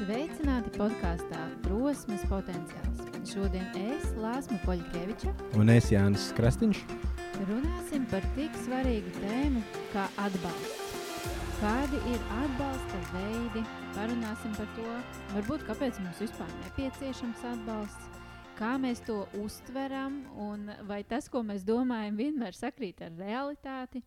Sveicināti podkāstā Drosmes potenciāls. Šodien es, Lāsma Poļkeviča, Un es Jānis Krastīņš. runāsim par tik svarīgu tēmu kā atbalsts. Kādi ir atbalsta veidi? Parunāsim par to, varbūt kāpēc mums vispār nepieciešams atbalsts, kā mēs to uztveram un vai tas, ko mēs domājam, vienmēr sakrīt ar realitāti.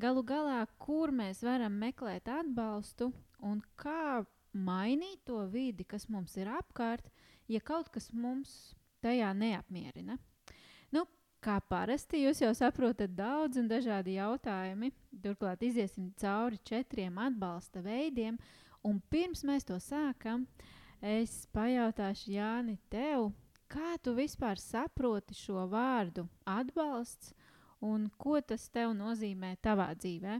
Galu galā, kur mēs varam meklēt atbalstu un kā mainīt to vidi, kas mums ir apkārt, ja kaut kas mums tajā neapmierina. Nu, kā parasti, jūs jau saprotat daudz un dažādi jautājumi. Turklāt iziesim cauri četriem atbalsta veidiem. Un pirms mēs to sākam, es pajautāšu Jāni tev, kā tu vispār saproti šo vārdu atbalsts un ko tas tev nozīmē tavā dzīvē?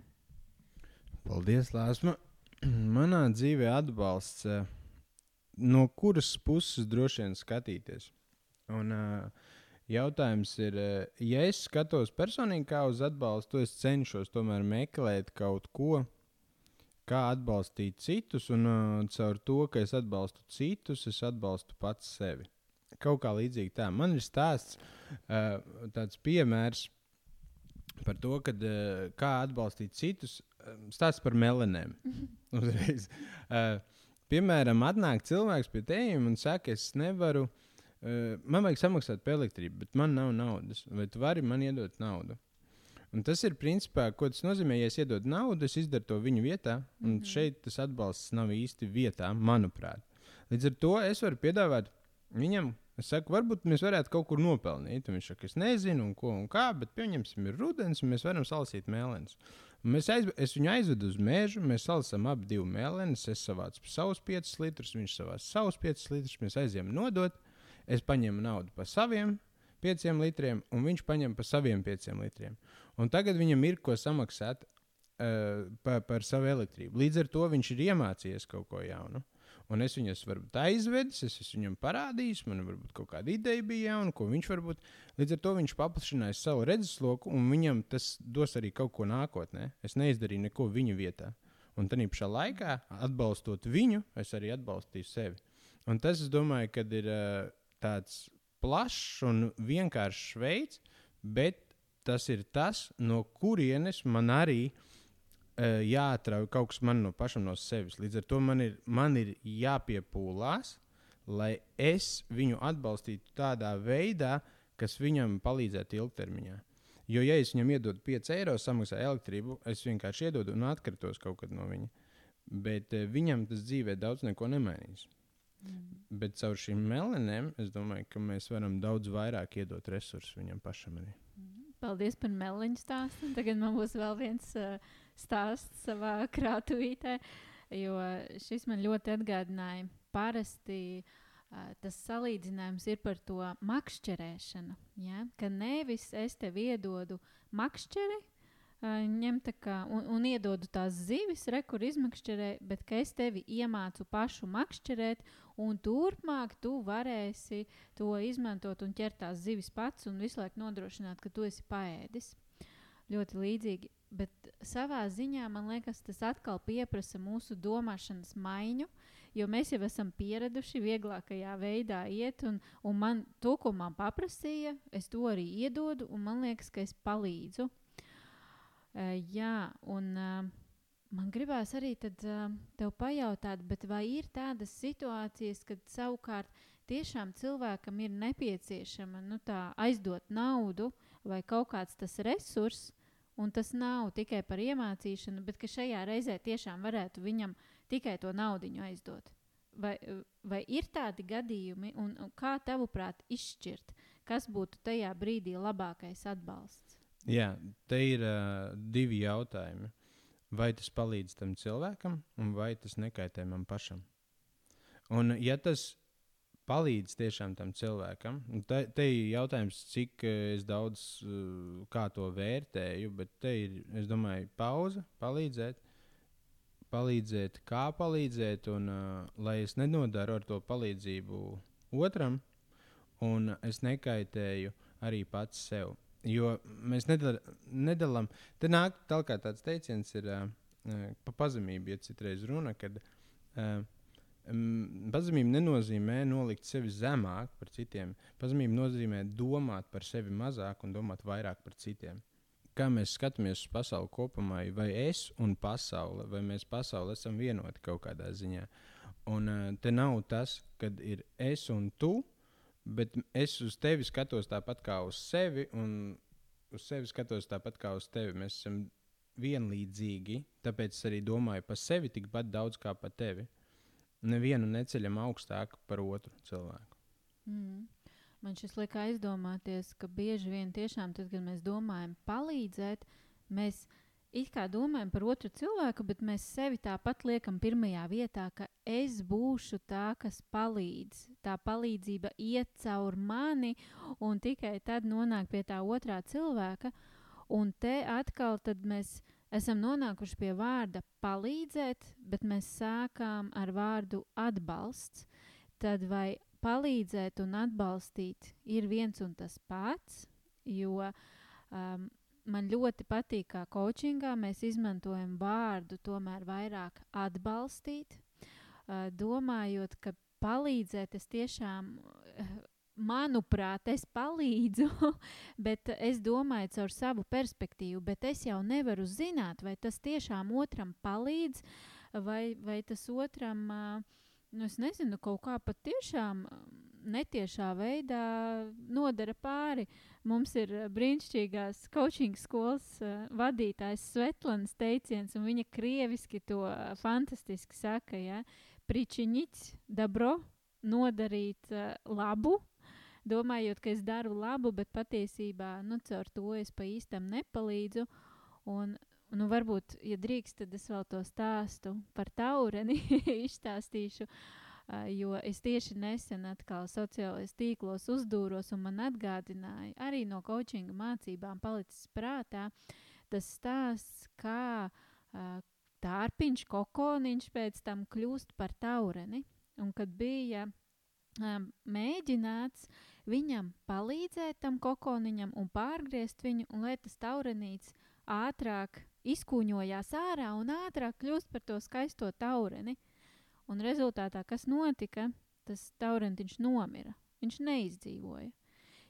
Paldies, Lāsma. Manā dzīvē atbalsts, eh, no kuras puses droši vien skatīties. Un, eh, jautājums ir, eh, ja es skatos personīgi kā uz atbalstu, es cenšos tomēr meklēt kaut ko, kā atbalstīt citus, un uh, caur to, ka es atbalstu citus, es atbalstu pats sevi. Kaut kā līdzīgi tā. Man ir stāsts, uh, tāds piemērs par to, kad, uh, kā atbalstīt citus. Stāsts par melenēm. Uzreiz. Uh, piemēram, atnāk cilvēks pie tevis un saka, es nevaru, uh, man vajag samaksāt par elektrību, bet man nav naudas. Vai tu vari man iedot naudu? Un tas ir principā, ko tas nozīmē. Ja es iedodu naudu, es izdaru to viņu vietā, un mm -hmm. šeit tas atbalsts nav īsti vietā, manuprāt. Līdz ar to es varu piedāvāt viņam, es saku, varbūt mēs varētu kaut kur nopelnīt. Un viņš saka, es nezinu, un ko un kā, bet pieņemsim, ir rudens, un mēs varam salasīt mēlēnus. Un Mēs aiz, es viņu aizvedu uz mežu, mēs salasām abi divu mēlēnus. Es savācu savus 5 litrus, viņš savās savus 5 litrus. Mēs aizjām nodot, es paņemu naudu par saviem 5 litriem, un viņš paņem par saviem 5 litriem. Un tagad viņam ir ko samaksāt uh, par, par savu elektrību. Līdz ar to viņš ir iemācījies kaut ko jaunu. Un es viņu esmu varbūt aizvedis, es esmu viņam parādījis, man varbūt kaut kāda ideja bija jauna, ko viņš varbūt. Līdz ar to viņš paplašināja savu redzesloku, un viņam tas dos arī kaut ko nākotnē. Es neizdarīju neko viņa vietā. Un tā pašā laikā, atbalstot viņu, es arī atbalstīju sevi. Un tas, es domāju, kad ir tāds plašs un vienkāršs veids, bet tas ir tas, no kurienes man arī uh, jāatrauj kaut kas man no pašam no sevis. Līdz ar to man ir, man ir jāpiepūlās, lai es viņu atbalstītu tādā veidā, kas viņam palīdzētu ilgtermiņā. Jo, ja es viņam iedodu 5 eiro, samaksāju elektrību, es vienkārši iedodu un atkritos kaut kad no viņa. Bet uh, viņam tas dzīvē daudz neko nemainīs. Mm. Bet caur šīm melanēm es domāju, ka mēs varam daudz vairāk iedot resursus viņam pašam arī. Paldies par meliņu stāstu. Tagad man būs vēl viens uh, stāsts savā krātuvītē, jo šis man ļoti atgādināja. Parasti uh, tas salīdzinājums ir par to makšķerēšanu. Ja? Ka nevis es tev iedodu makšķeri, uh, ņem tā kā un, un iedodu tās zivis, re, kur izmakšķerē, bet ka es tevi iemācu pašu makšķerēt, un turpmāk tu varēsi to izmantot un ķert tās zivis pats un visu laiku nodrošināt, ka tu esi paēdis. Ļoti līdzīgi. Bet savā ziņā man liekas, tas atkal prasa mūsu domāšanas maiņu, jo mēs jau esam pieraduši vieglākajā veidā iet, un, un man to, ko man paprasīja, es to arī iedodu, un man liekas, ka es palīdzu. Uh, jā, un uh, man gribās arī tad, uh, tev pajautāt, vai ir tādas situācijas, kad savukārt tiešām cilvēkam ir nepieciešama nu, aizdot naudu vai kaut kāds tas resurss, un tas nav tikai par iemācīšanu, bet ka šajā reizē tiešām varētu viņam tikai to naudu aizdot. Vai, vai ir tādi gadījumi, un, un kā tavuprāt izšķirt, kas būtu tajā brīdī labākais atbalsts? Jā, te ir uh, divi jautājumi. Vai tas palīdz tam cilvēkam, vai tas nekaitē man pašam? Un, ja tas palīdz tiešām tam cilvēkam, un te, te ir jautājums, cik eh, daudz uh, kā to vērtēju, bet te ir, es domāju, pauze, palīdzēt, palīdzēt, kā palīdzēt, un uh, lai es nenodaru ar to palīdzību otram, un es nekaitēju arī pats sev. Jo mēs nedal, nedalām, te nāk tālāk tāds teiciens, ir uh, pa pazemību, ja citreiz runa, kad uh, pazemība nenozīmē nolikt sevi zemāk par citiem. Pazemība nozīmē domāt par sevi mazāk un domāt vairāk par citiem. Kā mēs skatāmies uz pasauli kopumā, vai es un pasaule, vai mēs pasauli esam vienoti kaut kādā ziņā. Un uh, te nav tas, kad ir es un tu, bet es uz tevi skatos tāpat kā uz sevi, un uz sevi skatos tāpat kā uz tevi. Mēs esam vienlīdzīgi, tāpēc es arī domāju par sevi tikpat daudz kā par tevi nevienu neceļam augstāk par otru cilvēku. Mm. Man šis liek aizdomāties, ka bieži vien tiešām tad, kad mēs domājam palīdzēt, mēs it kā domājam par otru cilvēku, bet mēs sevi tāpat liekam pirmajā vietā, ka es būšu tā, kas palīdz. Tā palīdzība iet caur mani un tikai tad nonāk pie tā otrā cilvēka. Un te atkal mēs esam nonākuši pie vārda palīdzēt, bet mēs sākām ar vārdu atbalsts. Tad vai palīdzēt un atbalstīt ir viens un tas pats, jo um, man ļoti patīk, kā coachingā mēs izmantojam vārdu tomēr vairāk atbalstīt, uh, domājot, ka palīdzēt es tiešām uh, manuprāt, es palīdzu, bet es domāju caur savu perspektīvu, bet es jau nevaru zināt, vai tas tiešām otram palīdz, vai, vai tas otram, nu, es nezinu, kaut kā pat tiešām netiešā veidā nodara pāri. Mums ir brīnišķīgās coaching skolas vadītājs Svetlāns teiciens, un viņa krieviski to fantastiski saka, ja, pričiņits, dabro, nodarīt labu, domājot, ka es daru labu, bet patiesībā nu, caur to es pa īstam nepalīdzu. Un, nu, varbūt, ja drīkst, tad es vēl to stāstu par taureni izstāstīšu. Uh, jo es tieši nesen atkal sociālajos tīklos uzdūros, un man atgādināja arī no coachinga mācībām, palicis prātā tas stāsts, kā uh, tārpiņš, kokoniņš pēc tam kļūst par taureni. Un kad bija um, mēģināts viņam palīdzēt tam kokoniņam un pārgriezt viņu, un lai tas taurenīts ātrāk izkūņojās ārā un ātrāk kļūst par to skaisto taureni. Un rezultātā, kas notika, tas taurentiņš nomira. Viņš neizdzīvoja.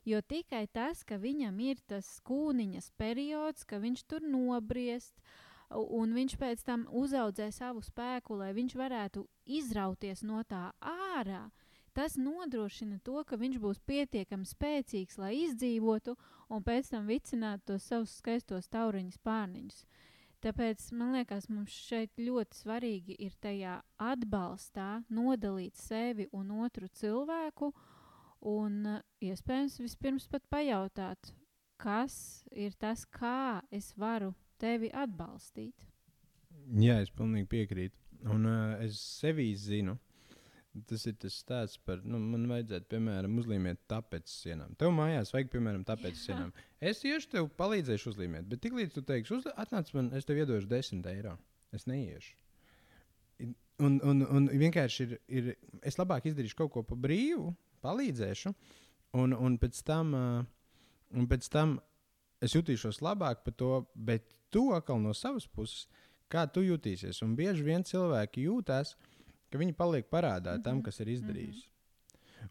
Jo tikai tas, ka viņam ir tas kūniņas periods, ka viņš tur nobriest, un viņš pēc tam uzaudzē savu spēku, lai viņš varētu izrauties no tā ārā, tas nodrošina to, ka viņš būs pietiekami spēcīgs, lai izdzīvotu un pēc tam vicinātu tos savus skaistos tauriņus pārniņus. Tāpēc man liekas, mums šeit ļoti svarīgi ir tajā atbalstā nodalīt sevi un otru cilvēku, un iespējams vispirms pat pajautāt, kas ir tas, kā es varu tevi atbalstīt. Jā, es pilnīgi piekrītu. Un uh, es sevī zinu, Tas ir tas stāsts par, nu, man vajadzētu, piemēram, uzlīmēt tāpēc sienām. Tev mājās vajag, piemēram, tāpēc sienām. Es iešu tev palīdzēšu uzlīmēt, bet tiklīdz tu teiksi, uz, atnāc man, es tev iedošu 10 eiro. Es neiešu. Un, un, un vienkārši ir, ir, es labāk izdarīšu kaut ko pa brīvu, palīdzēšu, un, un, pēc tam, un pēc tam es jutīšos labāk par to, bet tu atkal no savas puses, kā tu jutīsies. Un bieži vien cilvēki jūtās, ka ka viņi paliek parādā mm -hmm. tam, mhm. kas ir izdarījis. Mm -hmm.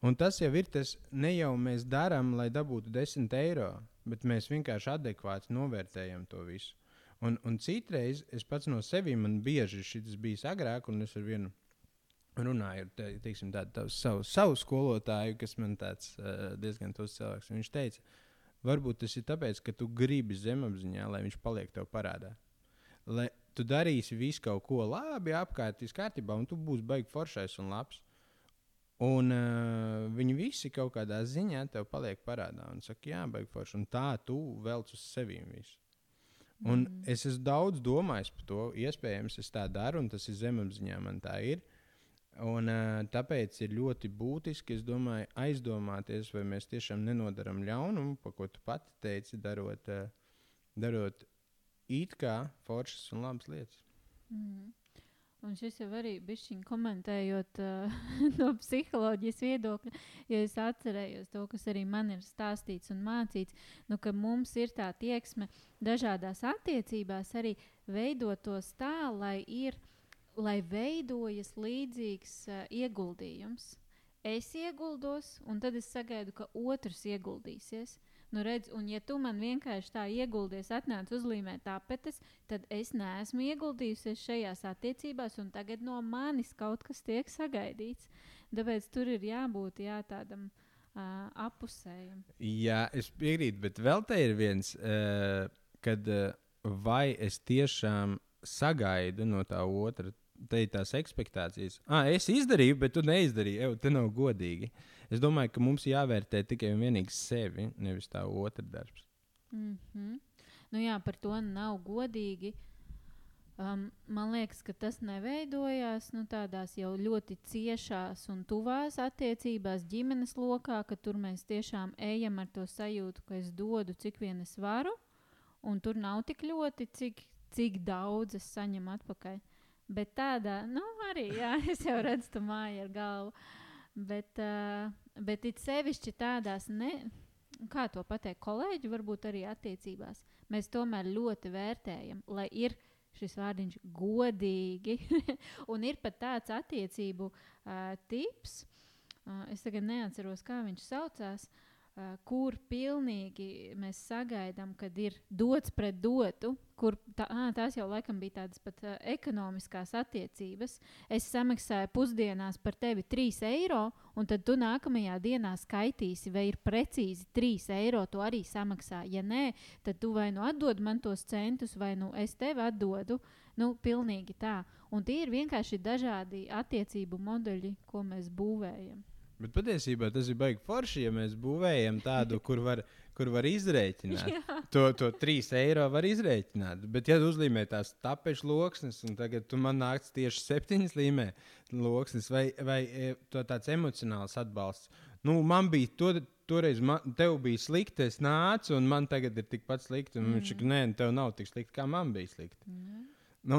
Un tas jau ir tas, ne jau mēs darām, lai dabūtu 10 eiro, bet mēs vienkārši adekvāti novērtējam to visu. Un, un citreiz es pats no sevis, man bieži šis bijis agrāk, un es ar vienu runāju ar te, teiksim, tādu, tādu savu, savu skolotāju, kas man tāds uh, diezgan tos cilvēks. Viņš teica, varbūt tas ir tāpēc, ka tu gribi zemapziņā, lai viņš paliek tev parādā. Lai, tu darīsi visu kaut ko labi, apkārt, viss kārtībā, un tu būsi baigi foršais un labs. Un uh, viņi visi kaut kādā ziņā tev paliek parādā un saka, jā, baigi forši, un tā tu velc uz sevi visu. Un mm. es esmu daudz domājis par to, iespējams, es tā daru, un tas ir zemapziņā, man tā ir. Un, uh, tāpēc ir ļoti būtiski domāju, aizdomāties, vai mēs tiešām nenodaram ļaunumu, pa ko tu pati teici, darot, uh, darot it kā foršas un labas lietas. Mm. Un šis jau arī bija komentējot uh, no psiholoģijas viedokļa, jo es atcerējos to, kas arī man ir stāstīts un mācīts, nu, ka mums ir tā tieksme dažādās attiecībās arī veidot tos tā, lai ir lai veidojas līdzīgs uh, ieguldījums. Es ieguldos, un tad es sagaidu, ka otrs ieguldīsies. Nu, redz, un, ja tu man vienkārši tā ieguldies, atnāc uzlīmēt tapetes, tad es neesmu ieguldījusies šajās attiecībās, un tagad no manis kaut kas tiek sagaidīts. Tāpēc tur ir jābūt jā, tādam uh, apusējam. Jā, es piekrītu, bet vēl te ir viens, uh, kad uh, vai es tiešām sagaidu no tā otra. Te ir tās expectācijas. Ah, es izdarīju, bet tu neizdarīji. Ew, te nav godīgi. Es domāju, ka mums jāvērtē tikai un vienīgi sevi, nevis tā otra darbs. Mm -hmm. nu, jā, par to nav godīgi. Um, man liekas, ka tas neveidojās nu, tādās jau ļoti ciešās un tuvās attiecībās, ģimenes lokā, ka tur mēs tiešām ejam ar to sajūtu, ka es dodu, cik vien es varu, un tur nav tik ļoti, cik, cik daudz es saņemu atpakaļ. Bet tādā, nu, arī, jā, es jau redzu, tu māji ar galvu. Bet, uh, bet it sevišķi tādās, ne, kā to pateikt, kolēģi, varbūt arī attiecībās, mēs tomēr ļoti vērtējam, lai ir šis vārdiņš godīgi. un ir pat tāds attiecību uh, tips, uh, es tagad neatceros, kā viņš saucās. Uh, kur pilnīgi mēs sagaidām, kad ir dots pret dotu, kur tā, à, tās jau laikam bija tādas pat uh, ekonomiskās attiecības. Es samaksāju pusdienās par tevi 3 eiro, un tad tu nākamajā dienā skaitīsi, vai ir precīzi 3 eiro. To arī samaksā. Ja nē, tad tu vai nu atdod man tos centus, vai nu es tev atdodu. Nu, pilnīgi tā. Un tie ir vienkārši dažādi attiecību modeļi, ko mēs būvējam. Bet patiesībā tas ir baigi forši, ja mēs būvējam tādu, kur var, kur var izrēķināt. to, to 3 eiro var izrēķināt. Bet, ja uzlīmē tās tapešu loksnes, un tagad tu man nāc tieši 7 līmē loksnes, vai, vai e, tāds emocionāls atbalsts, nu, man bija to. Toreiz man, tev bija slikti, es nācu, un man tagad ir tikpat slikti. Mm. Viņš saka, nē, tev nav tik slikti, kā man bija slikti. Mm. Nu,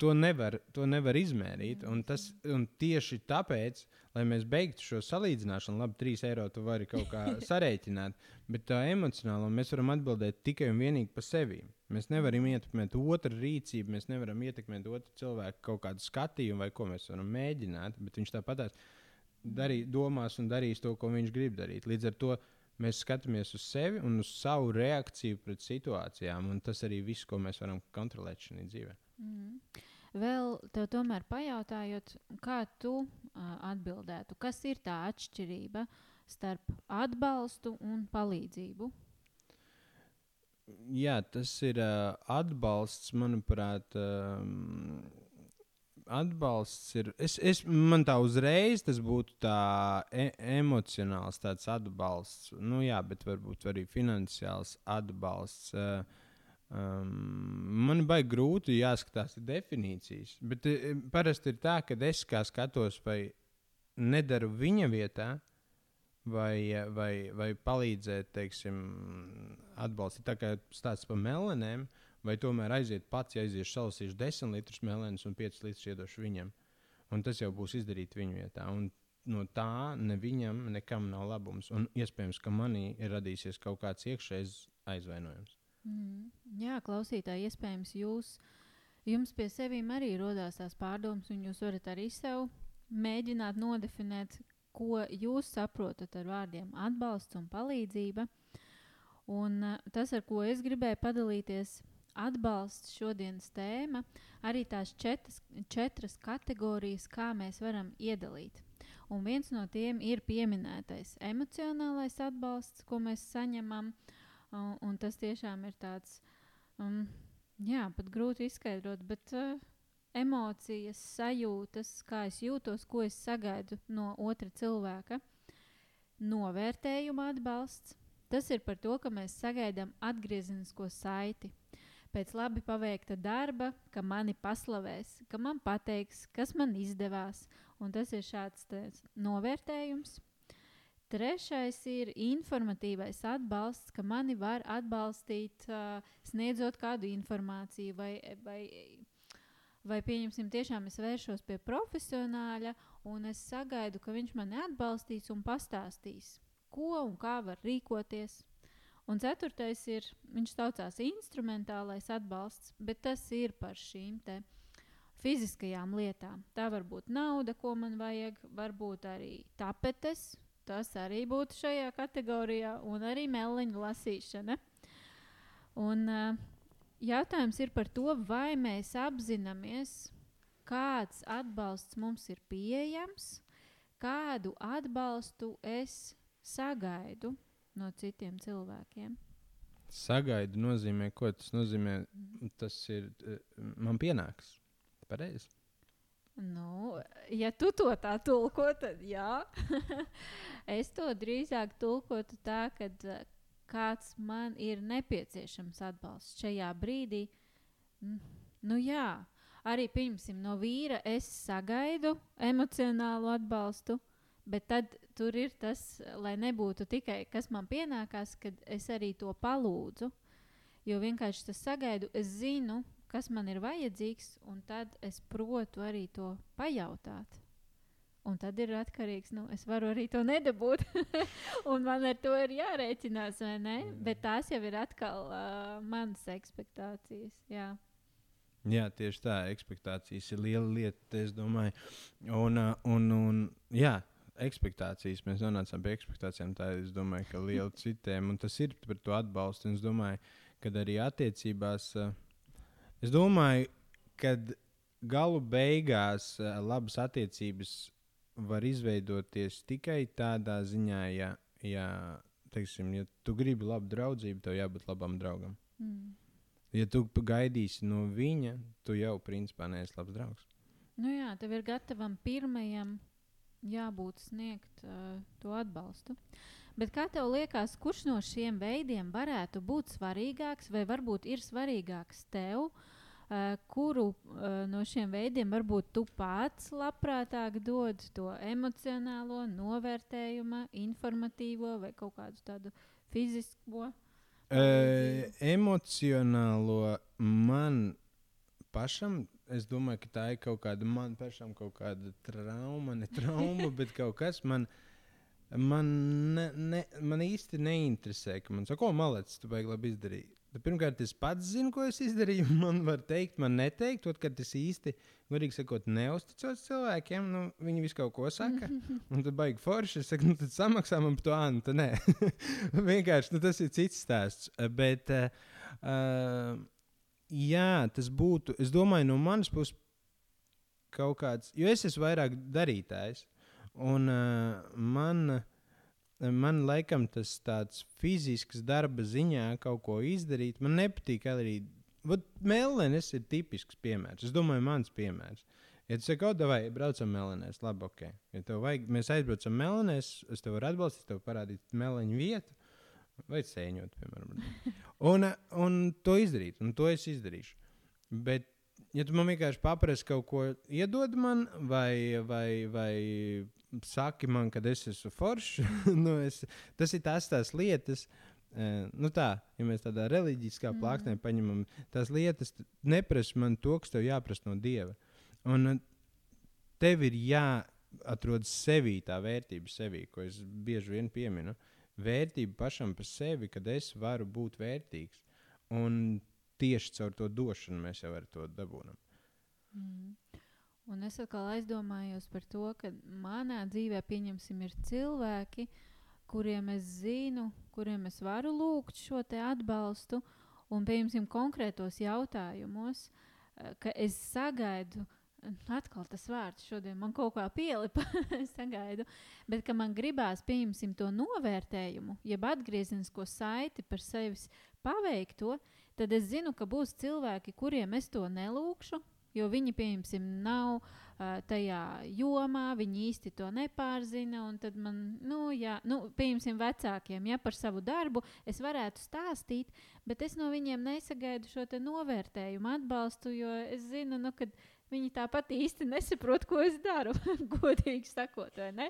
to nevar, to nevar izmērīt. Un, tas, un tieši tāpēc, lai mēs beigtu šo salīdzināšanu, labi, 3 eiro tu vari kaut kā sarēķināt, bet tā emocionāli mēs varam atbildēt tikai un vienīgi par sevi. Mēs nevaram ietekmēt otru rīcību, mēs nevaram ietekmēt otru cilvēku kaut kādu skatījumu vai ko mēs varam mēģināt, bet viņš tāpat darī, domās un darīs to, ko viņš grib darīt. Līdz ar to mēs skatāmies uz sevi un uz savu reakciju pret situācijām, un tas arī viss, ko mēs varam kontrolēt šajā dzīvē. Mm. Vēl tev tomēr pajautājot, kā tu uh, atbildētu, kas ir tā atšķirība starp atbalstu un palīdzību? Jā, tas ir uh, atbalsts, manuprāt. Um, atbalsts ir. Es, es, man tā uzreiz tas būtu tā e emocionāls atbalsts. Nu, jā, bet varbūt arī finansiāls atbalsts. Uh, Um, man baigi grūti jāskatās definīcijas, bet uh, parasti ir tā, ka es kā skatos, vai nedaru viņa vietā, vai, e, vai, vai palīdzēt, teiksim, atbalstīt. Tā kā stāsts par melenēm, vai tomēr aiziet pats, ja aiziešu salasīšu 10 litrus melenes un 5 litrus iedošu viņam. Un tas jau būs izdarīt viņa vietā. Un no tā ne viņam nekam nav labums. Un iespējams, ka manī ir radīsies kaut kāds iekšējs aizvainojums. Mm. Jā, klausītāji, iespējams, jūs, jums pie sevis arī rodās tās pārdomas, un jūs varat arī sev mēģināt nodefinēt, ko jūs saprotat ar vārdiem atbalsts un palīdzība. Un uh, tas, ar ko es gribēju padalīties, atbalsts šodienas tēma, arī tās četras, četras kategorijas, kā mēs varam iedalīt. Un viens no tiem ir pieminētais emocionālais atbalsts, ko mēs saņemam, uh, Un, un tas tiešām ir tāds, um, jā, pat grūti izskaidrot, bet uh, emocijas, sajūtas, kā es jūtos, ko es sagaidu no otra cilvēka. Novērtējuma atbalsts. Tas ir par to, ka mēs sagaidām atgriezenisko saiti. Pēc labi paveikta darba, ka mani paslavēs, ka man pateiks, kas man izdevās. Un tas ir šāds novērtējums. Trešais ir informatīvais atbalsts, ka mani var atbalstīt, uh, sniedzot kādu informāciju, vai, vai, vai pieņemsim, tiešām es vēršos pie profesionāļa, un es sagaidu, ka viņš mani atbalstīs un pastāstīs, ko un kā var rīkoties. Un ceturtais ir, viņš saucās instrumentālais atbalsts, bet tas ir par šīm te fiziskajām lietām. Tā var būt nauda, ko man vajag, varbūt arī tapetes. Tas arī būtu šajā kategorijā, un arī meliņu lasīšana. Un, uh, jautājums ir par to, vai mēs apzināmies, kāds atbalsts mums ir pieejams, kādu atbalstu es sagaidu no citiem cilvēkiem. Sagaidu nozīmē, ko tas nozīmē. Tas ir eh, man pienāks. Pareizi. Nu, ja tu to tā tulko, tad jā. es to drīzāk tulkotu tā, ka eh, kāds man ir nepieciešams atbalsts šajā brīdī. Nu, jā, arī pirmsim no vīra es sagaidu emocionālu atbalstu. Bet tad tur ir tas, lai nebūtu tikai kas man pienākās, kad es arī to palūdzu. Jo vienkārši tas sagaidu, es zinu, kas man ir vajadzīgs, un tad es protu arī to pajautāt. Un tad ir atkarīgs, nu, es varu arī to nedabūt. un man ar to ir jārēķinās, vai ne? Mm. Bet tās jau ir atkal uh, manas expectācijas. Jā. Jā, tieši tā. Expectācijas ir liela lieta, es domāju. Un, un, un jā, expectācijas. Mēs nonācām pie expectācijām. Tā es domāju, ka liela citiem, un tas ir par to atbalstu. Es domāju, ka arī attiecībās, eh, es domāju, ka galu beigās eh, labas attiecības var izveidoties tikai tādā ziņā, ja, ja, teiksim, ja tu gribi labu draudzību, tev jābūt labam draugam. Mm. Ja tu gaidīsi no viņa, tu jau principā neesi labs draugs. Nu jā, tev ir gatavam pirmajam jābūt sniegt uh, to atbalstu. Bet kā tev liekas, kurš no šiem veidiem varētu būt svarīgāks, vai varbūt ir svarīgāks tev, uh, kuru uh, no šiem veidiem varbūt tu pats labprātāk dod to emocionālo, novērtējumu, informatīvo vai kaut kādu tādu fizisko? Uh, emocionālo man pašam es domāju, ka tā ir kaut kāda man pašam, kaut kāda trauma, ne trauma, bet kaut kas man. Man, ne, ne, man īsti neinteresē, ka man saka, ko malets, tu baigi labi izdarīji. Bet pirmkārt, es pats zinu, ko es izdarīju. Man var teikt, man neteikt. Otrkārt, es īsti, godīgi sakot, neusticos cilvēkiem. Nu, viņi visu kaut ko saka. Un tad baigi forši. Es saku, nu, tad samaksā man par to ānu. Nē, vienkārši nu, tas ir cits stāsts. Bet, uh, jā, tas būtu, es domāju, no manas puses kaut kāds, jo es esmu vairāk darītājs. Un uh, man, man laikam tas tāds fizisks darba ziņā kaut ko izdarīt, man nepatīk arī. Melnēs ir tipisks piemērs. Es domāju, mans piemērs. Ja tu saki, oh, vai braucam melnēs, labi, ok. Ja tev vajag, mēs aizbraucam melnēs, es tev varu atbalstīt, tev parādīt meleņu vietu vai sēņot, piemēram. Un, un to izdarīt, un to es izdarīšu. Bet, ja tu man vienkārši paprasti kaut ko iedod man, vai, vai, vai saki man, ka es esmu foršs, nu es, tas ir tās, tās lietas. Uh, nu tā, ja mēs tādā reliģiskā mm. plāksnē paņemam tās lietas, neprasa man to, kas tev jāprasa no dieva. Un tev ir jāatrod sevī tā vērtība, sevī, ko es bieži vien pieminu. Vērtība pašam par sevi, kad es varu būt vērtīgs. Un tieši caur to došanu mēs jau to dabūjam. Mm. Un es atkal aizdomājos par to, ka manā dzīvē, pieņemsim, ir cilvēki, kuriem es zinu, kuriem es varu lūgt šo atbalstu, un, pieņemsim, konkrētos jautājumos, eh, ka es sagaidu, uh, Atkal tas vārds šodien man kaut kā pielipa, es sagaidu. Bet, man gribās, pieņemsim to novērtējumu, jeb atgriezenisko saiti par sevis paveikto, tad es zinu, ka būs cilvēki, kuriem es to nelūkšu, jo viņi, pieņemsim, nav uh, tajā jomā, viņi īsti to nepārzina. Tad man, nu, jā, nu, pieņemsim, vecākiem, ja par savu darbu es varētu stāstīt, bet es no viņiem nesagaidu šo novērtējumu, atbalstu, jo es zinu, nu, ka Viņi tāpat īsti nesaprot, ko es daru, godīgi sakot, vai ne?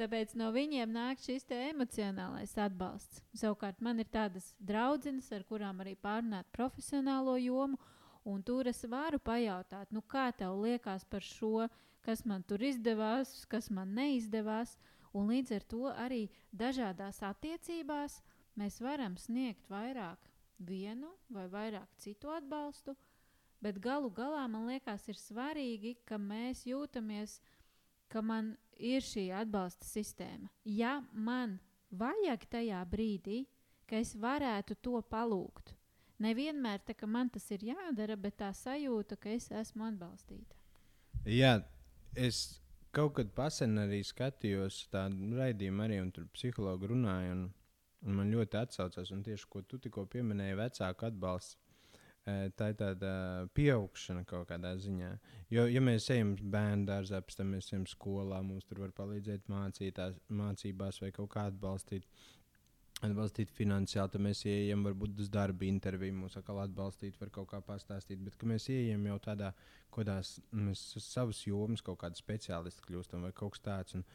Tāpēc no viņiem nāk šis emocionālais atbalsts. Savukārt man ir tādas draudzenes, ar kurām arī pārunāt profesionālo jomu, un tur es varu pajautāt, nu, kā tev liekas par šo, kas man tur izdevās, kas man neizdevās. Un līdz ar to arī dažādās attiecībās mēs varam sniegt vairāk vienu vai vairāk citu atbalstu, Bet galu galā man liekas, ir svarīgi, ka mēs jūtamies, ka man ir šī atbalsta sistēma. Ja man vajag tajā brīdī, ka es varētu to palūgt, nevienmēr tā, man tas ir jādara, bet tā sajūta, ka es esmu atbalstīta. Jā, es kaut kad pasen arī skatījos tādu raidījumu, arī tur psihologi runāja. Un, un man ļoti atsaucās, un tieši ko tu tikko pieminēji, vecāku atbalsts. Tā ir tāda pieaugšana kaut kādā ziņā. Jo, ja mēs ejam bērnu dārzā, pēc tam mēs ejam skolā, mums tur var palīdzēt mācītās, mācībās vai kaut kā atbalstīt atbalstīt finansiāli, tad mēs ieejam varbūt uz darba interviju, mūs atkal atbalstīt, var kaut kā pastāstīt. Bet mēs ieejam jau tādā, kādās mēs savas jomas, kaut kāda speciālista kļūstam vai kaut kas tāds. Un,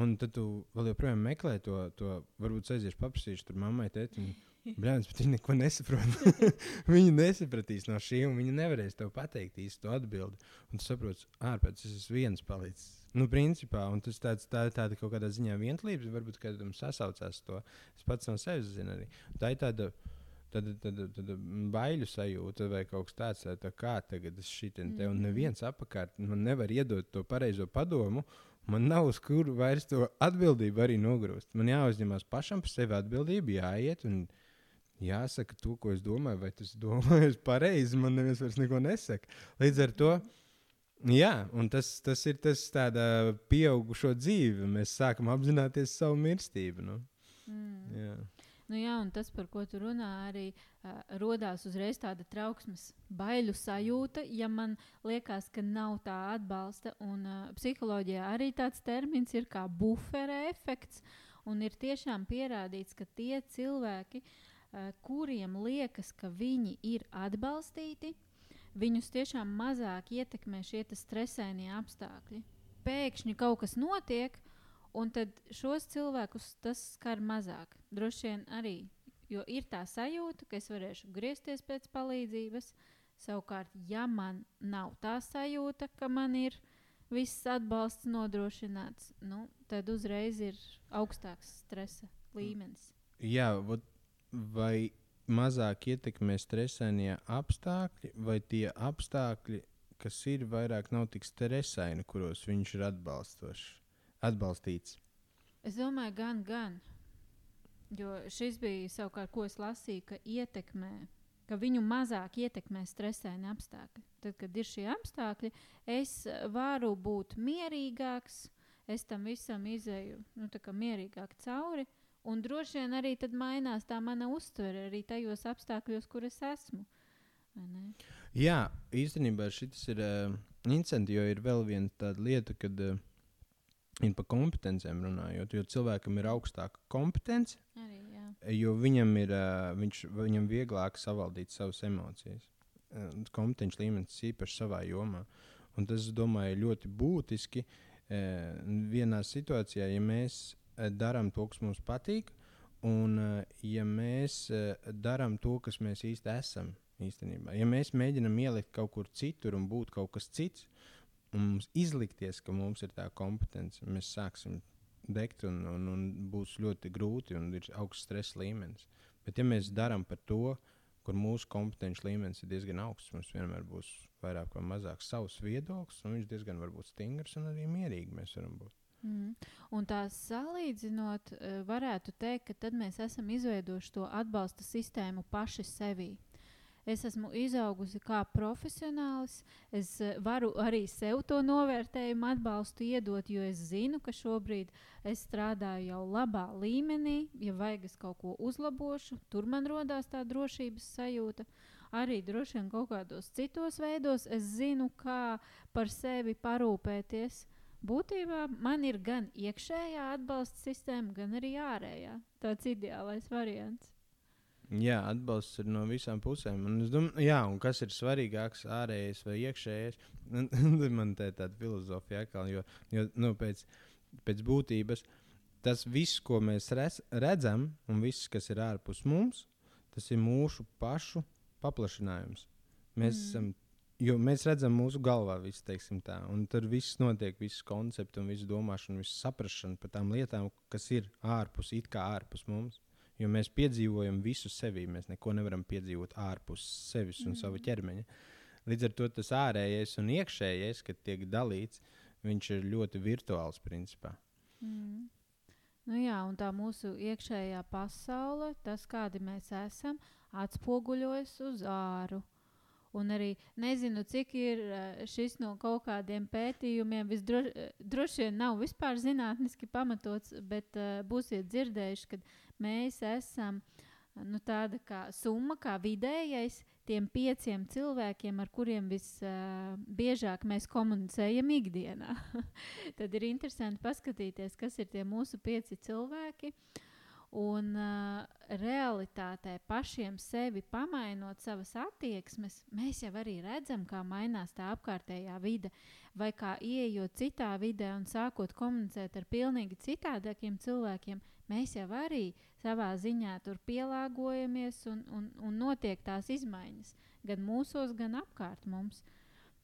un tad tu vēl joprojām meklē to, to varbūt aizies paprasīšu tur mammai, tētim. Brālis, bet viņi neko nesaprot. viņi nesapratīs no šī, un viņi nevarēs tev pateikt īstu atbildi. Un tu saproti, ārpēc es esmu viens palicis. Nu, principā, un tas tāds, tā ir tāda kaut kādā ziņā vienotības, varbūt kādam sasaucās to. Es pats no sevis zinu arī. Tā ir tāda. Tad, tad, tad, baiļu sajūta vai kaut kas tāds, tā kā tagad es šitien te, un neviens apkārt man nevar iedot to pareizo padomu, Man nav uz kuru vairs to atbildību arī nogrūst. Man jāuzņemas pašam par sevi atbildību, jāiet un jāsaka to, ko es domāju, vai tas domāju pareizi. Man neviens vairs neko nesaka. Līdz ar to. Jā, un tas, tas ir tas tādā pieaugušo dzīve. Mēs sākam apzināties savu mirstību. Nu. Mm. Jā. Nu, jā, un tas, par ko tu runā, arī uh, radās uzreiz tāda trauksmes, baiļu sajūta, ja man liekas, ka nav tā atbalsta. Un uh, psiholoģijā arī tāds termins ir kā bufera efekts. Un ir tiešām pierādīts, ka tie cilvēki, uh, kuriem liekas, ka viņi ir atbalstīti, viņus tiešām mazāk ietekmē šie stresainie apstākļi. Pēkšņi kaut kas notiek, un tad šos cilvēkus tas skar mazāk. Droši vien arī, jo ir tā sajūta, ka es varēšu griezties pēc palīdzības. Savukārt, ja man nav tā sajūta, ka man ir viss atbalsts nodrošināts, nu, tad uzreiz ir augstāks stresa līmenis. Jā, vai mazāk ietekmē stresainie apstākļi, vai tie apstākļi, kas ir vairāk nav tik stresaini, kuros viņš ir atbalstīts? Es domāju, gan, gan. Jo šis bija savukārt, ko es lasīju, ka ietekmē, ka viņu mazāk ietekmē stresaini apstākļi. Tad, kad ir šie apstākļi, es varu būt mierīgāks, es tam visam izēju nu, mierīgāk cauri. Uh, Un droši vien arī tad mainās tā mana uztvere arī tajos apstākļos, kur es esmu. Jā, īstenībā šis ir uh, interesanti, jo ir vēl viena tāda lieta, kad uh, ir par kompetencijām runājot. Jo cilvēkam ir augstāka kompetence, arī, jā. jo viņam ir uh, viņš, viņam vieglāk savaldīt savas emocijas. Uh, kompetenci līmenis īpaši savā jomā. Un tas, domāju, ir ļoti būtiski. Uh, vienā situācijā, ja mēs Eh, darām to, kas mums patīk, un eh, ja mēs eh, darām to, kas mēs īsti esam. Īstenībā. Ja mēs mēģinām ielikt kaut kur citur un būt kaut kas cits, un mums izlikties, ka mums ir tā kompetence, mēs sāksim degt un, un, un būs ļoti grūti un ir augsts stresa līmenis. Bet, ja mēs darām par to, kur mūsu kompetenci līmenis ir diezgan augsts, mums vienmēr būs vairāk vai mazāk savs viedoklis, un viņš diezgan stingrs un arī mierīgi mēs varam būt. Mm. Un tā salīdzinot, eh, varētu teikt, ka tad mēs esam izveidojuši to atbalsta sistēmu paši sevī. Es esmu izaugusi kā profesionālis. Es eh, varu arī sev to novērtējumu atbalstu iedot, jo es zinu, ka šobrīd es strādāju jau labā līmenī. Ja vajag es kaut ko uzlabošu, tur man rodās tā drošības sajūta. Arī droši vien kaut kādos citos veidos es zinu, kā par sevi parūpēties būtībā man ir gan iekšējā atbalsta sistēma, gan arī ārējā. Tāds ideālais variants. Jā, atbalsts ir no visām pusēm. Un domāju, jā, un kas ir svarīgāks, ārējais vai iekšējais? man te ir tāda filozofija, kā, jo, jo nu, pēc, pēc būtības tas viss, ko mēs redzam, un viss, kas ir ārpus mums, tas ir mūsu pašu paplašinājums. Mēs mm. esam Jo mēs redzam mūsu galvā visu, teiksim tā, un tur viss notiek, viss koncepts un viss domāšana, viss saprašana par tām lietām, kas ir ārpus, it kā ārpus mums. Jo mēs piedzīvojam visu sevi, mēs neko nevaram piedzīvot ārpus sevis un mm. sava ķermeņa. Līdz ar to tas ārējais un iekšējais, kad tiek dalīts, viņš ir ļoti virtuāls principā. Mm. Nu jā, un tā mūsu iekšējā pasaule, tas, kādi mēs esam, atspoguļojas uz āru. Un arī nezinu, cik ir šis no kaut kādiem pētījumiem. Visdroši vien nav vispār zinātniski pamatots, bet uh, būsiet dzirdējuši, ka mēs esam nu, tāda kā summa, kā vidējais tiem pieciem cilvēkiem, ar kuriem visbiežāk uh, mēs komunicējam ikdienā. Tad ir interesanti paskatīties, kas ir tie mūsu pieci cilvēki. Uh, Un uh, realitātē pašiem sevi pamainot savas attieksmes, mēs jau arī redzam, kā mainās tā apkārtējā vide. Vai kā ieejot citā vidē un sākot komunicēt ar pilnīgi citādākiem cilvēkiem, mēs jau arī savā ziņā tur pielāgojamies un, un, un notiek tās izmaiņas gan mūsos, gan apkārt mums.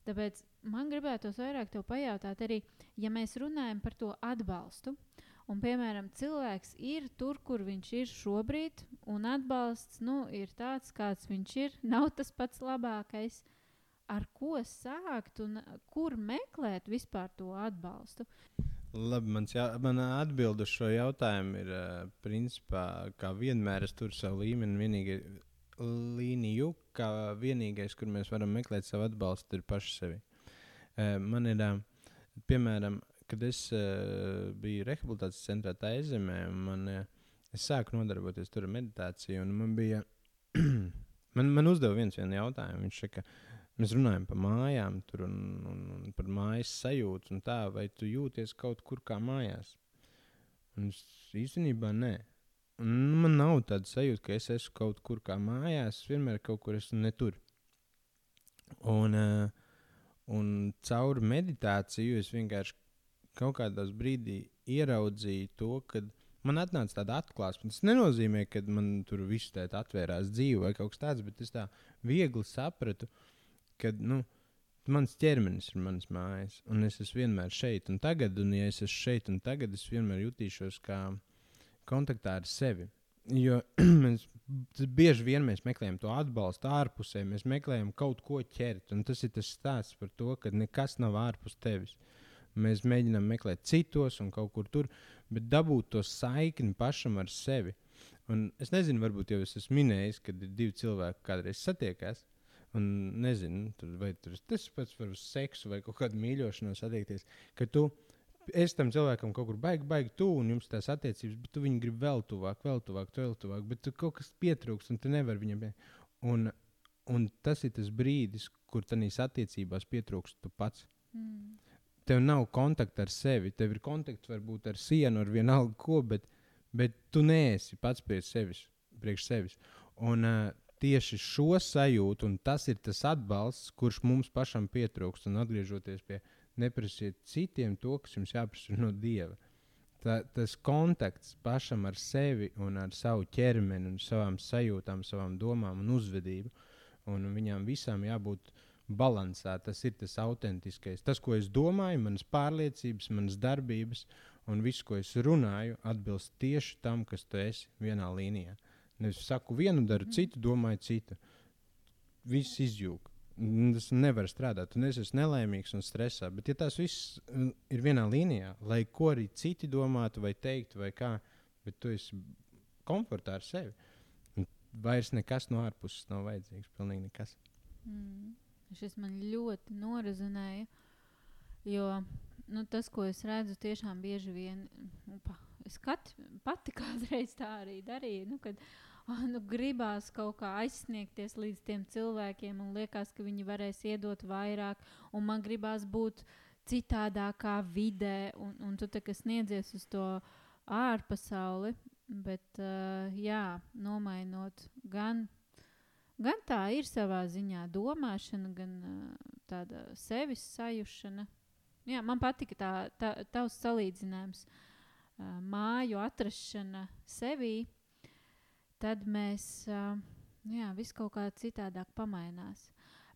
Tāpēc man gribētos vairāk te pajautāt, arī, ja mēs runājam par to atbalstu. Un, piemēram, cilvēks ir tur, kur viņš ir šobrīd, un atbalsts nu, ir tāds, kāds viņš ir. Nav tas pats labākais, ar ko sākt un kur meklēt vispār to atbalstu. Labi, mans jā, mana atbilde uz šo jautājumu ir, uh, principā, kā vienmēr, es tur savu līmeni, vienīgi līniju, kā vienīgais, kur mēs varam meklēt savu atbalstu, ir paši sevi. Uh, man ir, uh, piemēram, kad es uh, biju rehabilitācijas centrā Taizemē, man, uh, es sāku nodarboties ar meditāciju, man bija, man, man uzdeva viens jautājumu. Viņš saka, mēs runājam par mājām tur, un, un, un par mājas sajūtu, un tā, vai tu jūties kaut kur kā mājās? Un es īstenībā nē. Un man nav tāda sajūta, ka es esmu kaut kur kā mājās. Vienmēr kaut kur esmu ne tur. Un, uh, un caur meditāciju es vienkārši kaut kādā brīdī ieraudzīju to, ka man atnāca tāda atklāsme. Tas nenozīmē, ka man tur viss tādā atvērās dzīve vai kaut kas tāds, bet es tā viegli sapratu, ka nu, mans ķermenis ir mans mājas, un es esmu vienmēr šeit un tagad, un ja es esmu šeit un tagad, es vienmēr jutīšos kā kontaktā ar sevi. Jo mēs bieži vien mēs meklējam to atbalstu ārpusē, mēs meklējam kaut ko ķert, un tas ir tas stāsts par to, ka nekas nav ārpus tevis. Uh, Mēs mēģinām meklēt citos un kaut kur tur, bet dabūt to saikni pašam ar sevi. Un es nezinu, varbūt jau es esmu minējis, kad divi cilvēki kādreiz satiekās. Un nezinu, tur, vai tur, tas pats uz seksu vai kaut kādu mīļošanu satiekties. Ka tu esi tam cilvēkam kaut kur baigi, baigi tuvu, un jums tās attiecības, bet tu viņu gribi vēl tuvāk, vēl tuvāk, vēl tuvāk, bet tu kaut kas pietrūks, un tu nevari viņam. Un, un tas ir tas brīdis, kur tādās attiecībās pietrūkst tu pats. Mm tev nav kontakta ar sevi. Tev ir kontakts varbūt ar sienu, ar vienalga ko, bet, bet tu neesi pats priekš sevis. Priekš sevis. Un, uh, tieši šo sajūtu, un tas ir tas atbalsts, kurš mums pašam pietrūkst. Un atgriežoties pie neprasiet citiem to, kas jums jāprasa no Dieva. Tā, tas kontakts pašam ar sevi un ar savu ķermeni, un savām sajūtām, savām domām un uzvedību. Un viņām visām jābūt balansā. Tas ir tas autentiskais. Tas, ko es domāju, manas pārliecības, manas darbības un viss, ko es runāju, atbilst tieši tam, kas tu esi vienā līnijā. Nevis saku vienu, daru mm. citu, domāju citu. Viss izjūg. Tas nevar strādāt. Tu esi nelaimīgs un stresā. Bet, ja tas viss ir vienā līnijā, lai ko arī citi domātu, vai teiktu, vai kā, bet tu esi komfortā ar sevi, vairs nekas no ārpuses nav vajadzīgs. Pilnīgi nekas. Mm. Šis man ļoti norazinēja. Jo nu, tas, ko es redzu, tiešām bieži vien, upa, es kat, pati kādreiz tā arī darīju. Nu, kad, oh, nu, gribās kaut kā aizsniegties līdz tiem cilvēkiem, un liekas, ka viņi varēs iedot vairāk, un man gribās būt citādākā vidē, un, un tu tā kā sniedzies uz to ārpasauli, bet uh, jā, nomainot gan Gan tā ir savā ziņā domāšana, gan uh, tāda sevis sajūšana. Jā, man patika tā, tā, tavs salīdzinājums, uh, māju atrašana sevī. Tad mēs uh, jā, viss kaut kā citādāk pamainās.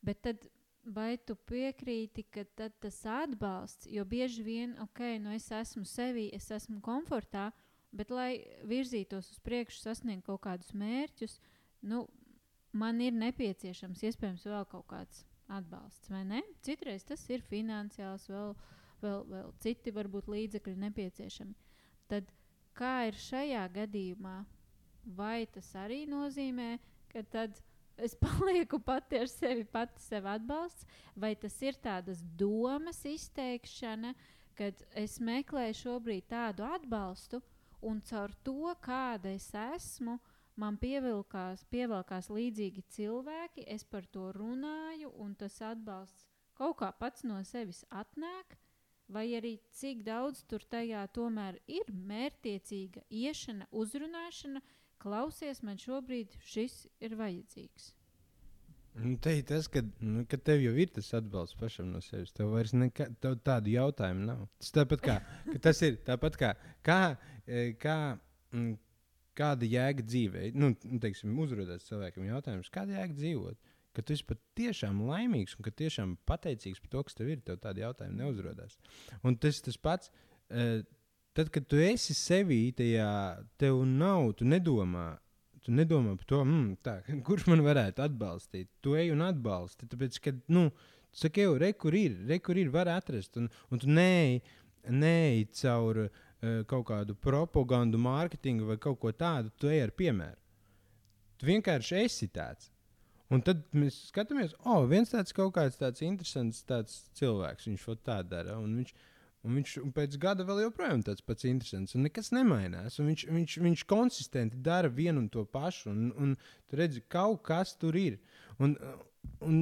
Bet tad vai tu piekrīti, ka tas atbalsts, jo bieži vien, ok, nu es esmu sevī, es esmu komfortā, bet lai virzītos uz priekšu, sasniegtu kaut kādus mērķus, nu, man ir nepieciešams iespējams vēl kaut kāds atbalsts, vai ne? Citreiz tas ir finansiāls, vēl, vēl, vēl citi varbūt līdzekļi nepieciešami. Tad kā ir šajā gadījumā? Vai tas arī nozīmē, ka tad es palieku pati ar sevi, pati sev atbalsts, vai tas ir tādas domas izteikšana, kad es meklēju šobrīd tādu atbalstu, un caur to, kāda es esmu, man pievilkās, pievilkās līdzīgi cilvēki, es par to runāju, un tas atbalsts kaut kā pats no sevis atnāk. Vai arī cik daudz tur tajā tomēr ir mērķiecīga iešana, uzrunāšana, klausies, man šobrīd šis ir vajadzīgs. Nu, te ir tas, ka, nu, ka tev jau ir tas atbalsts pašam no sevis. Tev vairs nekā, tev tādu jautājumu nav. Tas tāpat kā, tas ir tāpat kā, kā, e, kā, mm, kāda jēga dzīvē. Nu, nu, teiksim, uzrādās cilvēkam jautājums, kāda jēga dzīvot. Ka tu esi patiešām laimīgs un ka tiešām pateicīgs par to, kas tev ir. Tev tādi jautājumi neuzrādās. Un tas tas pats. Uh, tad, kad tu esi sevī, tajā tev nav, tu nedomā, tu nedomā par to, mm, tā, kurš man varētu atbalstīt. Tu ej un atbalsti. Tāpēc, ka, nu, tu saki, jau, re, kur ir, re, kur ir, var atrast. Un, un tu neej, neej caur uh, kaut kādu propagandu, mārketingu vai kaut ko tādu, tu ej ar piemēru. Tu vienkārši esi tāds. Un tad mēs skatāmies, oh, viens tāds kaut kāds tāds interesants tāds cilvēks, viņš to tā dara. Un viņš, Un viņš un pēc gada vēl joprojām tāds pats interesants. Un nekas nemainās. Un viņš, viņš, viņš konsistenti dara vienu un to pašu. Un, un tu redzi, ka kaut kas tur ir. Un, un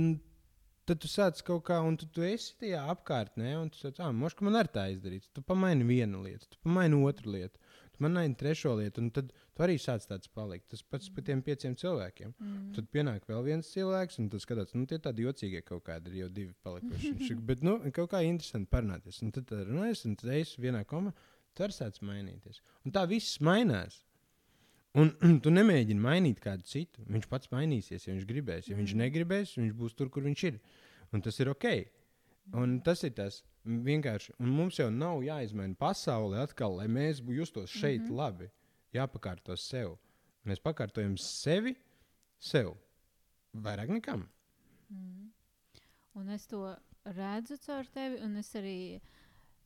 tad tu sāc kaut kā, un tu, tu esi tajā apkārtnē, un tu saci, ah, moška man arī tā izdarīts. Tu pamaini vienu lietu, tu pamaini otru lietu man aizsākt trešo lietu, un tad tu arī sāc tāds palikt. Tas pats par tiem pieciem cilvēkiem. Mm. Tad pienāk vēl viens cilvēks, un tas skatās, nu, tie tādi jocīgie kaut kādi ir jau divi palikuši. Bet, nu, kaut kā interesanti parunāties. Un tad runājas, un tad es vienā komā, tur arī sāc mainīties. Un tā viss mainās. Un, tu nemēģini mainīt kādu citu. Viņš pats mainīsies, ja viņš gribēs. Ja viņš mm. negribēs, viņš būs tur, kur viņš ir. Un tas ir ok. Un tas ir tas vienkārši. Un mums jau nav jāizmaina pasaule atkal, lai mēs justos šeit mm -hmm. labi. Jāpakārto sev. Mēs pakārtojam sevi, sev. Vairāk nekam. Mm. Un es to redzu caur tevi, un es arī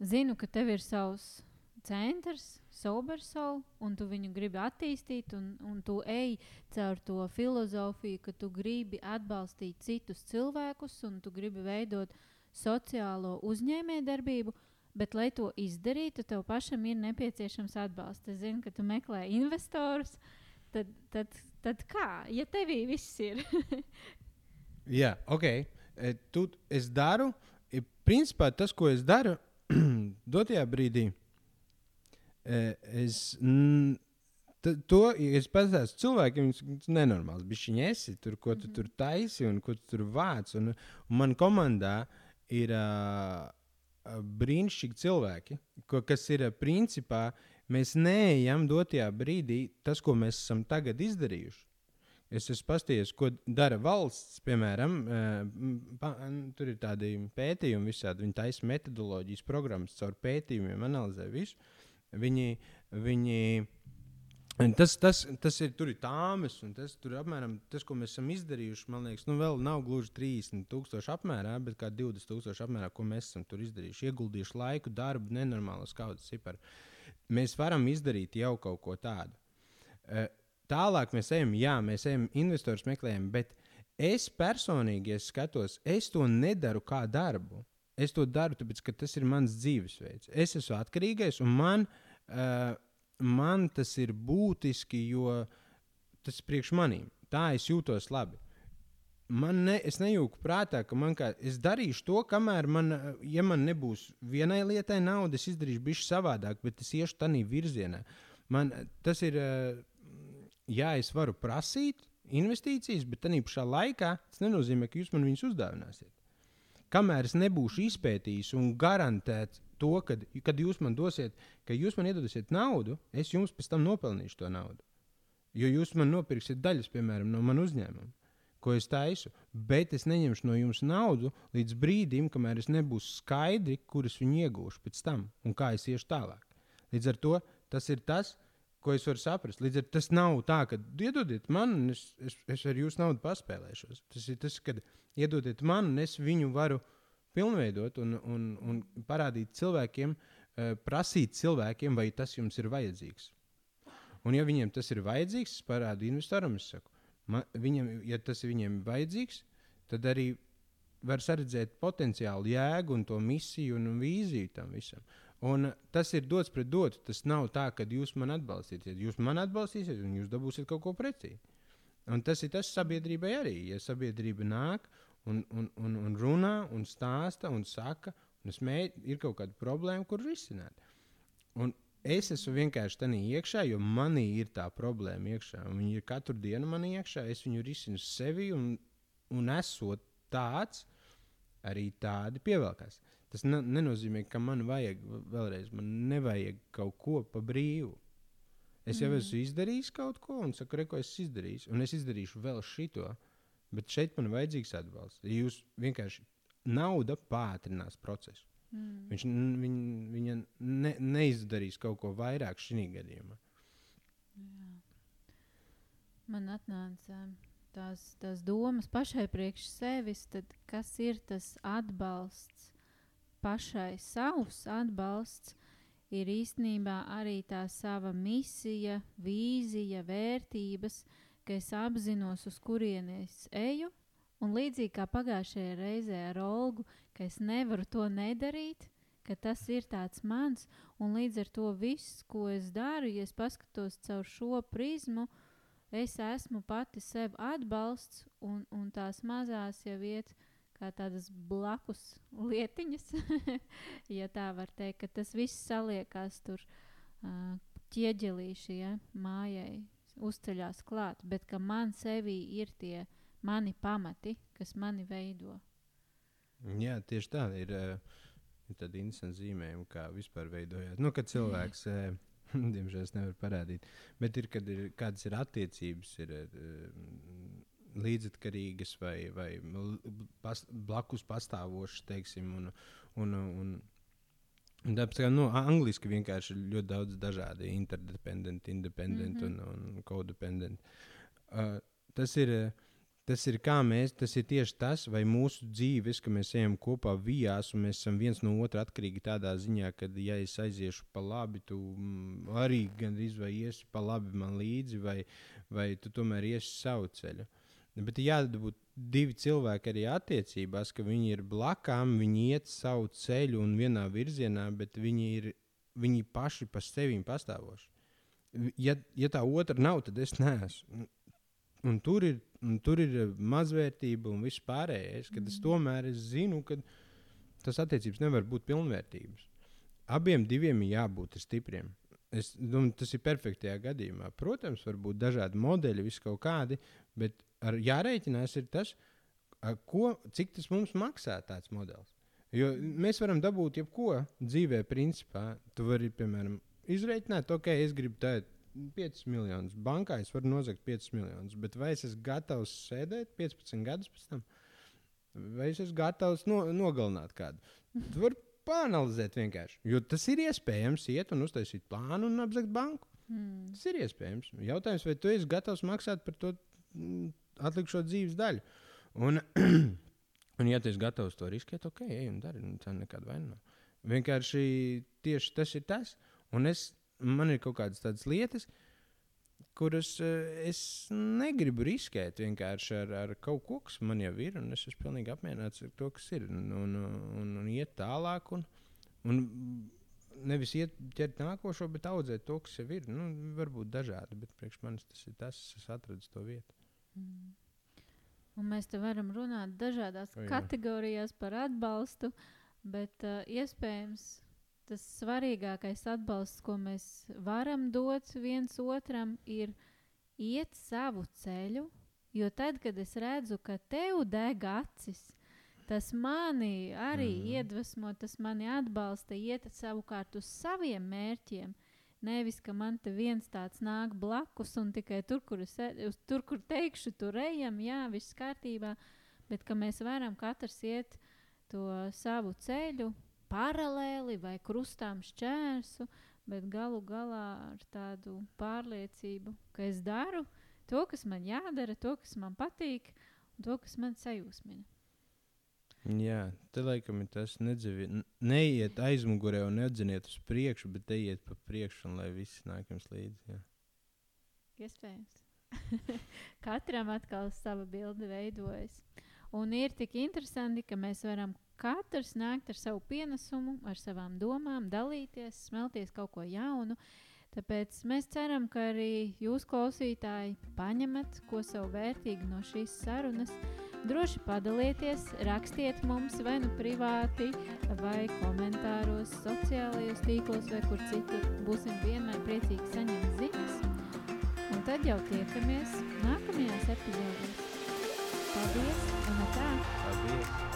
zinu, ka tev ir savs centrs, Sobersoul, un tu viņu gribi attīstīt, un, un tu ej caur to filozofiju, ka tu gribi atbalstīt citus cilvēkus, un tu gribi veidot uh, sociālo uzņēmējdarbību, bet, lai to izdarītu, tev pašam ir nepieciešams atbalsts. Es zinu, ka tu meklē investorus. Tad, tad, tad kā? Ja tevī viss ir. Jā, ok. E, tu, es daru, e, principā tas, ko es daru, dotajā brīdī, e, es. Mm, to, ja es pastāstīju cilvēkiem, tas ir nenormāls. Viņi esi tur, ko tu -hmm. tur taisi un ko tu tur vāc. Un, un man komandā ir uh, brīnišķīgi cilvēki, ko, kas ir uh, principā mēs neejam dotajā brīdī tas, ko mēs esam tagad izdarījuši. Es esmu paskatījies, ko dara valsts, piemēram, uh, tur ir tādi pētījumi, visādi. Viņi taisa metodoloģijas programmas, caur pētījumiem analizē visu. Viņi, viņi Tas, tas, tas ir tur ir tāmas, un tas ir apmēram tas, ko mēs esam izdarījuši. Man liekas, nu vēl nav gluži 30,000 apmērā, bet kā 20,000 apmērā, ko mēs esam tur izdarījuši. Ieguldījuši laiku, darbu, nenormālas kaudzes ciparu. Mēs varam izdarīt jau kaut ko tādu. Eh, tālāk mēs ejam, jā, mēs ejam, investors meklējam, bet es personīgi, ja skatos, es to nedaru kā darbu. Es to daru, tāpēc, ka tas ir mans dzīvesveids. Es esmu atkarīgais, un man. Uh, man tas ir būtiski, jo tas ir priekš manīm. Tā es jūtos labi. Man ne, es nejūtu prātā, ka man kā, es darīšu to, kamēr man, ja man nebūs vienai lietai nauda, es izdarīšu bišķi savādāk, bet es iešu tādā virzienā. Man tas ir, jā, es varu prasīt investīcijas, bet tajā pašā laikā tas nenozīmē, ka jūs man viņus uzdāvināsiet. Kamēr es nebūšu izpētījis un garantēts to, kad, kad jūs man dosiet, ka jūs man iedosiet naudu, es jums pēc tam nopelnīšu to naudu. Jo jūs man nopirksiet daļas, piemēram, no manas uzņēmuma, ko es taisu, bet es neņemšu no jums naudu līdz brīdim, kamēr es nebūšu skaidri, kur es viņu iegūšu pēc tam un kā es iešu tālāk. Līdz ar to tas ir tas, ko es varu saprast. Līdz ar to tas nav tā, ka iedodiet man, un es, es, es ar jūsu naudu paspēlēšos. Tas ir tas, kad iedodiet man, un es viņu varu pilnveidot un, un, un parādīt cilvēkiem, uh, prasīt cilvēkiem, vai tas jums ir vajadzīgs. Un, ja viņiem tas ir vajadzīgs, es parādu investoram, es saku, man, viņam, ja tas ir viņiem vajadzīgs, tad arī var redzēt potenciālu jēgu un to misiju un vīziju tam visam. Un tas ir dots pret dotu. Tas nav tā, ka jūs man atbalstīsiet. Jūs man atbalstīsiet, un jūs dabūsiet kaut ko pretī. Un tas ir tas sabiedrībai arī. Ja sabiedrība nāk un, un, un, un runā, un stāsta, un saka, un mēģ, ir kaut kāda problēma, kur risināt. Un es esmu vienkārši tādā iekšā, jo manī ir tā problēma iekšā. Viņa ir katru dienu manī iekšā. Es viņu risinu sevi, un, un esot tāds, arī tādi pievelkās. Tas ne, nenozīmē, ka man vajag vēlreiz, man nevajag kaut ko pa brīvu. Es jau mm. esmu izdarījis kaut ko, un saku, re, ko es izdarīju, un es izdarīšu vēl šito. Bet šeit man ir vajadzīgs atbalsts. Jūs vienkārši nauda pātrinās procesu. Mm. Viņš viņ, viņa ne, neizdarīs kaut ko vairāk šī gadījumā. Jā. Man atnāca tās, tās domas pašai priekš sevis, tad kas ir tas atbalsts, pašai savs atbalsts ir īstenībā arī tā sava misija, vīzija, vērtības, ka es apzinos, uz kurienes eju. Un līdzīgi kā pagājušajā reizē ar Olgu, ka es nevaru to nedarīt, ka tas ir tāds mans, un līdz ar to viss, ko es daru, ja es paskatos caur šo prizmu, es esmu pati sev atbalsts, un, un tās mazās jau iet kā tādas blakus lietiņas, ja tā var teikt, ka tas viss saliekās tur uh, ķieģelīši, ja, mājai uzceļās klāt, bet ka man sevī ir tie mani pamati, kas mani veido. Jā, tieši tā ir. Ir tāda interesanta zīmējuma, kā vispār veidojās. Nu, kad cilvēks, diemžēl, nevar parādīt, bet ir, kad ir, kādas ir attiecības, ir līdzatkarīgas vai, vai pas, blakus pastāvošas, teiksim, un, un, un, Tāpēc, kā, nu, angliski vienkārši ir ļoti daudz dažādu interdependent, independent mm -hmm. un, un codependent. Uh, tas ir, tas ir kā mēs, tas ir tieši tas, vai mūsu dzīves, ka mēs ejam kopā vijās un mēs esam viens no otra atkarīgi tādā ziņā, ka, ja es aiziešu pa labi, tu mm, arī gandrīz vai iesi pa labi man līdzi, vai, vai tu tomēr iesi savu ceļu. Uh, Bet jābūt divi cilvēki arī attiecībās, ka viņi ir blakām, viņi iet savu ceļu un vienā virzienā, bet viņi ir viņi paši par sevi pastāvoši. Ja, ja tā otra nav, tad es neesmu. Un tur ir, un tur ir mazvērtība un viss pārējais, kad es mm. tomēr es zinu, ka tas attiecības nevar būt pilnvērtības. Abiem diviem ir jābūt stipriem. Es, nu, tas ir perfektajā gadījumā. Protams, var būt dažādi modeļi, vis kaut kādi, bet ar jārēķinās ir tas, ko, cik tas mums maksā tāds modelis. Jo mēs varam dabūt jebko dzīvē, principā. Tu vari, piemēram, izreikināt, ok, es gribu tādu 5 miljonus. Bankā es varu nozagt 5 miljonus, bet vai es esmu gatavs sēdēt 15 gadus pēc tam? Vai es esmu gatavs no, nogalināt kādu? Tu vari panalizēt vienkārši. Jo tas ir iespējams iet un uztaisīt plānu un apzakt banku. Mm. Tas ir iespējams. Jautājums, vai tu esi gatavs maksāt par to mm, atlikušo dzīves daļu. Un, un ja tu esi gatavs to riskēt, ok, ej un dari. Nu, tā nekāda vaina nav. Vienkārši tieši tas ir tas. Un es, man ir kaut kādas tādas lietas, kuras uh, es negribu riskēt vienkārši ar, ar kaut ko, kas man jau ir. Es esmu pilnīgi apmierināts ar to, kas ir. Un, un, un, un iet tālāk. Un, un nevis iet ķert nākošo, bet audzēt to, kas jau ir. Nu, varbūt dažādi, bet priekš manis tas ir tas, kas atradas to vietu. Mm. Un mēs te varam runāt dažādās o, kategorijās par atbalstu, bet uh, iespējams tas svarīgākais atbalsts, ko mēs varam dot viens otram, ir iet savu ceļu. Jo tad, kad es redzu, ka tev deg acis, tas mani arī mm. iedvesmo, tas mani atbalsta, iet savukārt uz saviem mērķiem. Nevis, ka man te viens tāds nāk blakus un tikai tur, kur, es, e, tur, kur teikšu, tur ejam, jā, viss kārtībā. Bet ka mēs varam katrs iet to savu ceļu paralēli vai krustām šķērsu, bet galu galā ar tādu pārliecību, ka es daru to, kas man jādara, to, kas man patīk, un to, kas man sajūsmina. Jā, te laikam ir tas, nedzīvi, neiet aizmugurē un nedziniet uz priekšu, bet ejiet pa priekšu, un lai viss nāk jums līdzi. Jā. Iespējams. Katram atkal sava bilde veidojas. Un ir tik interesanti, ka mēs varam katrs nākt ar savu pienesumu, ar savām domām, dalīties, smelties kaut ko jaunu. Tāpēc mēs ceram, ka arī jūs, klausītāji, paņemat ko savu vērtīgu no šīs sarunas. Droši padalieties, rakstiet mums vai nu privāti, vai komentāros, sociālajos tīklos, vai kur citur. Būsim vienmēr priecīgi saņemt ziņas. Un tad jau tiekamies nākamajās epizodēs. Paldies! Un tā! Paldies!